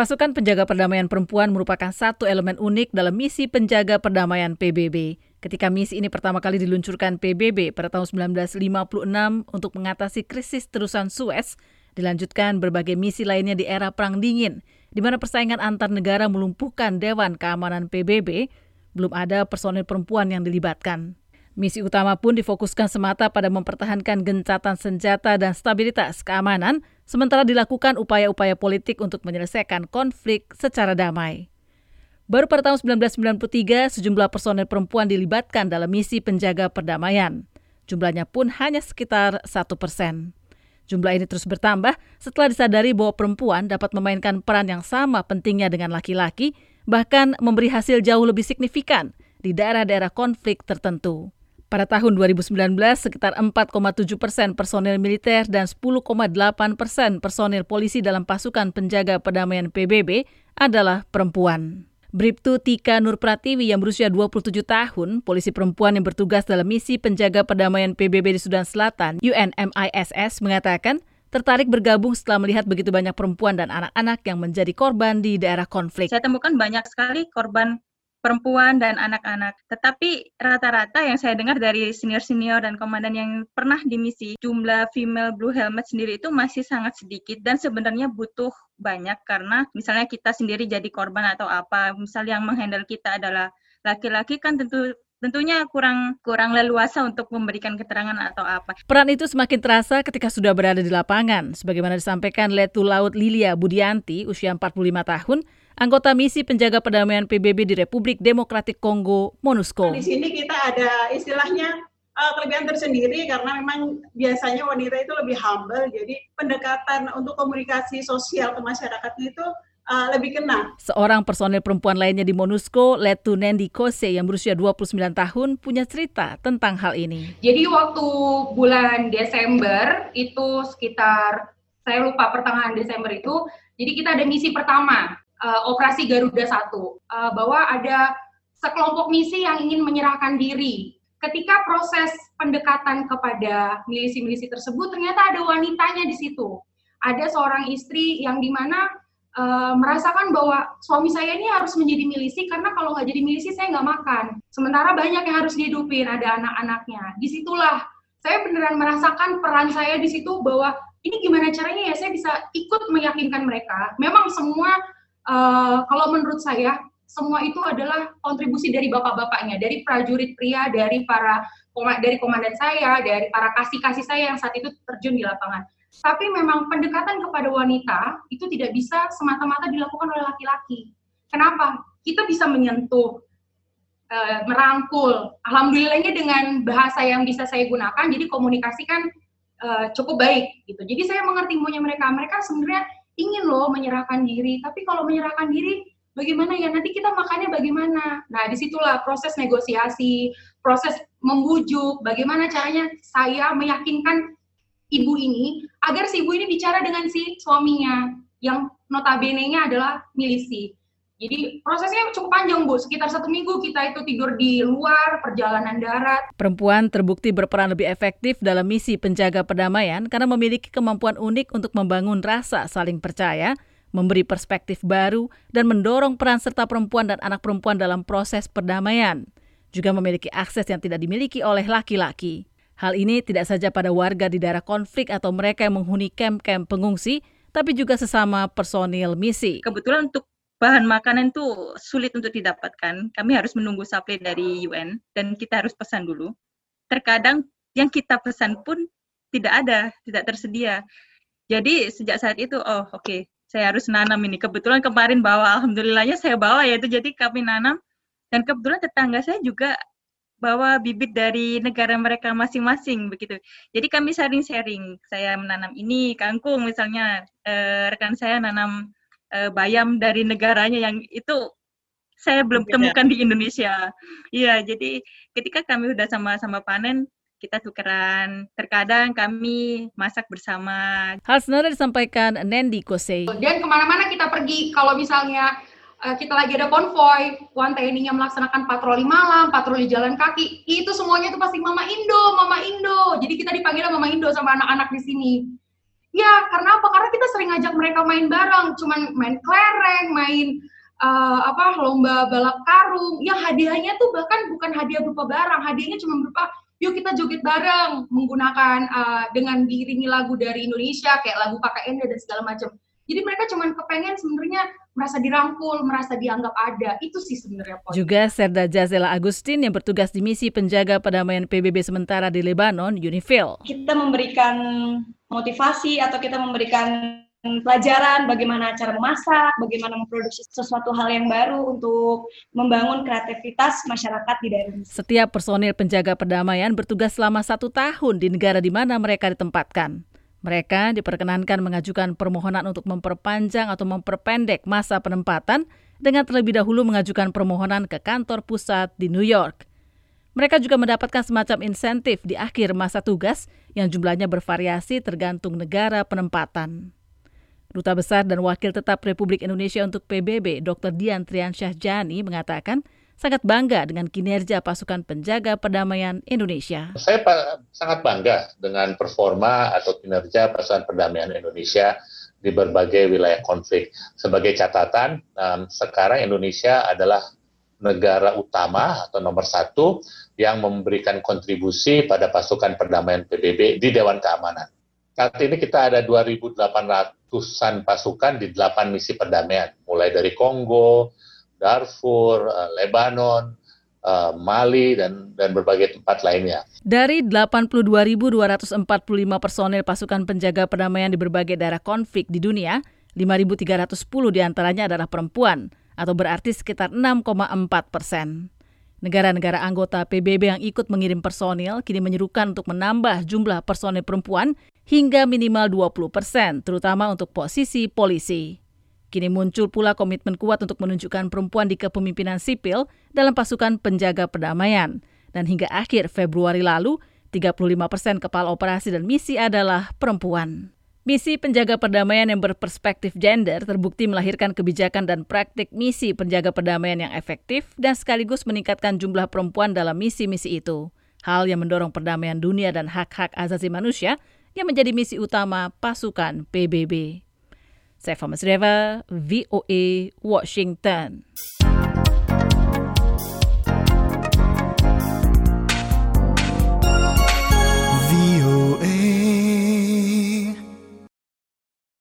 Pasukan penjaga perdamaian perempuan merupakan satu elemen unik dalam misi penjaga perdamaian PBB. Ketika misi ini pertama kali diluncurkan PBB pada tahun 1956 untuk mengatasi krisis terusan Suez, dilanjutkan berbagai misi lainnya di era Perang Dingin, di mana persaingan antar negara melumpuhkan Dewan Keamanan PBB, belum ada personil perempuan yang dilibatkan. Misi utama pun difokuskan semata pada mempertahankan gencatan senjata dan stabilitas keamanan, sementara dilakukan upaya-upaya politik untuk menyelesaikan konflik secara damai. Baru pada tahun 1993, sejumlah personel perempuan dilibatkan dalam misi penjaga perdamaian. Jumlahnya pun hanya sekitar satu persen. Jumlah ini terus bertambah setelah disadari bahwa perempuan dapat memainkan peran yang sama pentingnya dengan laki-laki, bahkan memberi hasil jauh lebih signifikan di daerah-daerah konflik tertentu. Pada tahun 2019, sekitar 4,7 persen personel militer dan 10,8 persen personel polisi dalam pasukan penjaga perdamaian PBB adalah perempuan. Bribtu Tika Nur Pratiwi yang berusia 27 tahun, polisi perempuan yang bertugas dalam misi penjaga perdamaian PBB di Sudan Selatan, UNMISS, mengatakan tertarik bergabung setelah melihat begitu banyak perempuan dan anak-anak yang menjadi korban di daerah konflik. Saya temukan banyak sekali korban perempuan dan anak-anak. Tetapi rata-rata yang saya dengar dari senior-senior dan komandan yang pernah di misi, jumlah female blue helmet sendiri itu masih sangat sedikit dan sebenarnya butuh banyak karena misalnya kita sendiri jadi korban atau apa, misalnya yang menghandle kita adalah laki-laki kan tentu tentunya kurang kurang leluasa untuk memberikan keterangan atau apa. Peran itu semakin terasa ketika sudah berada di lapangan, sebagaimana disampaikan Letu Laut Lilia Budianti, usia 45 tahun, anggota misi penjaga perdamaian PBB di Republik Demokratik Kongo, MONUSCO. Di sini kita ada istilahnya uh, kelebihan tersendiri karena memang biasanya wanita itu lebih humble, jadi pendekatan untuk komunikasi sosial ke masyarakat itu uh, lebih kena. Seorang personel perempuan lainnya di MONUSCO, Letu Nendi Kose yang berusia 29 tahun punya cerita tentang hal ini. Jadi waktu bulan Desember itu sekitar saya lupa pertengahan Desember itu, jadi kita ada misi pertama uh, operasi Garuda 1 uh, bahwa ada sekelompok misi yang ingin menyerahkan diri. Ketika proses pendekatan kepada milisi-milisi tersebut ternyata ada wanitanya di situ. Ada seorang istri yang di mana uh, merasakan bahwa suami saya ini harus menjadi milisi karena kalau nggak jadi milisi saya nggak makan. Sementara banyak yang harus dihidupin, ada anak-anaknya. Di situlah saya beneran merasakan peran saya di situ bahwa ini gimana caranya ya saya bisa ikut meyakinkan mereka. Memang semua uh, kalau menurut saya semua itu adalah kontribusi dari bapak-bapaknya, dari prajurit pria, dari para dari komandan saya, dari para kasih-kasih saya yang saat itu terjun di lapangan. Tapi memang pendekatan kepada wanita itu tidak bisa semata-mata dilakukan oleh laki-laki. Kenapa? Kita bisa menyentuh, e, merangkul. Alhamdulillahnya dengan bahasa yang bisa saya gunakan, jadi komunikasi kan e, cukup baik gitu. Jadi saya mengerti maunya mereka. Mereka sebenarnya ingin loh menyerahkan diri, tapi kalau menyerahkan diri bagaimana ya nanti kita makannya bagaimana? Nah di situlah proses negosiasi, proses membujuk, bagaimana caranya saya meyakinkan ibu ini agar si ibu ini bicara dengan si suaminya yang notabene-nya adalah milisi. Jadi prosesnya cukup panjang Bu, sekitar satu minggu kita itu tidur di luar perjalanan darat. Perempuan terbukti berperan lebih efektif dalam misi penjaga perdamaian karena memiliki kemampuan unik untuk membangun rasa saling percaya, memberi perspektif baru, dan mendorong peran serta perempuan dan anak perempuan dalam proses perdamaian. Juga memiliki akses yang tidak dimiliki oleh laki-laki. Hal ini tidak saja pada warga di daerah konflik atau mereka yang menghuni kem-kem pengungsi, tapi juga sesama personil misi. Kebetulan untuk bahan makanan itu sulit untuk didapatkan. Kami harus menunggu supply dari UN dan kita harus pesan dulu. Terkadang yang kita pesan pun tidak ada, tidak tersedia. Jadi sejak saat itu, oh oke, okay, saya harus nanam ini. Kebetulan kemarin bawa, alhamdulillahnya saya bawa ya itu. Jadi kami nanam dan kebetulan tetangga saya juga bawa bibit dari negara mereka masing-masing begitu. Jadi kami sharing-sharing. Saya menanam ini kangkung misalnya eh, rekan saya nanam eh, bayam dari negaranya yang itu saya belum Beda. temukan di Indonesia. Iya, jadi ketika kami udah sama-sama panen kita tukeran. Terkadang kami masak bersama. Hal senada disampaikan Nendi Kosei. Dan ke mana-mana kita pergi, kalau misalnya uh, kita lagi ada konvoy, One TNI-nya melaksanakan patroli malam, patroli jalan kaki, itu semuanya itu pasti Mama Indo, Mama Indo. Jadi kita dipanggil Mama Indo sama anak-anak di sini. Ya, karena apa? Karena kita sering ngajak mereka main bareng, cuman main kelereng, main uh, apa lomba balap karung. Yang hadiahnya tuh bahkan bukan hadiah berupa barang, hadiahnya cuma berupa yuk kita joget bareng menggunakan uh, dengan diiringi lagu dari Indonesia kayak lagu Kakak Enda dan segala macam. Jadi mereka cuma kepengen sebenarnya merasa dirangkul, merasa dianggap ada. Itu sih sebenarnya poin. Juga Serda Jazela Agustin yang bertugas di misi penjaga perdamaian PBB sementara di Lebanon, UNIFIL. Kita memberikan motivasi atau kita memberikan pelajaran bagaimana cara memasak, bagaimana memproduksi sesuatu hal yang baru untuk membangun kreativitas masyarakat di daerah. Setiap personil penjaga perdamaian bertugas selama satu tahun di negara di mana mereka ditempatkan. Mereka diperkenankan mengajukan permohonan untuk memperpanjang atau memperpendek masa penempatan dengan terlebih dahulu mengajukan permohonan ke kantor pusat di New York. Mereka juga mendapatkan semacam insentif di akhir masa tugas yang jumlahnya bervariasi tergantung negara penempatan. Duta Besar dan Wakil Tetap Republik Indonesia untuk PBB, Dr. Dian Triansyah Jani, mengatakan sangat bangga dengan kinerja pasukan penjaga perdamaian Indonesia. Saya sangat bangga dengan performa atau kinerja pasukan perdamaian Indonesia di berbagai wilayah konflik. Sebagai catatan, sekarang Indonesia adalah negara utama atau nomor satu yang memberikan kontribusi pada pasukan perdamaian PBB di Dewan Keamanan. Saat ini kita ada 2.800-an pasukan di 8 misi perdamaian, mulai dari Kongo, Darfur, uh, Lebanon, uh, Mali dan dan berbagai tempat lainnya. Dari 82.245 personel pasukan penjaga perdamaian di berbagai daerah konflik di dunia, 5.310 di antaranya adalah perempuan, atau berarti sekitar 6,4 persen. Negara-negara anggota PBB yang ikut mengirim personil kini menyerukan untuk menambah jumlah personel perempuan hingga minimal 20 persen, terutama untuk posisi polisi. Kini muncul pula komitmen kuat untuk menunjukkan perempuan di kepemimpinan sipil dalam pasukan penjaga perdamaian. Dan hingga akhir Februari lalu, 35 persen kepala operasi dan misi adalah perempuan. Misi penjaga perdamaian yang berperspektif gender terbukti melahirkan kebijakan dan praktik misi penjaga perdamaian yang efektif dan sekaligus meningkatkan jumlah perempuan dalam misi-misi itu. Hal yang mendorong perdamaian dunia dan hak-hak asasi manusia yang menjadi misi utama pasukan PBB. Saya Masreva, VOA, Washington.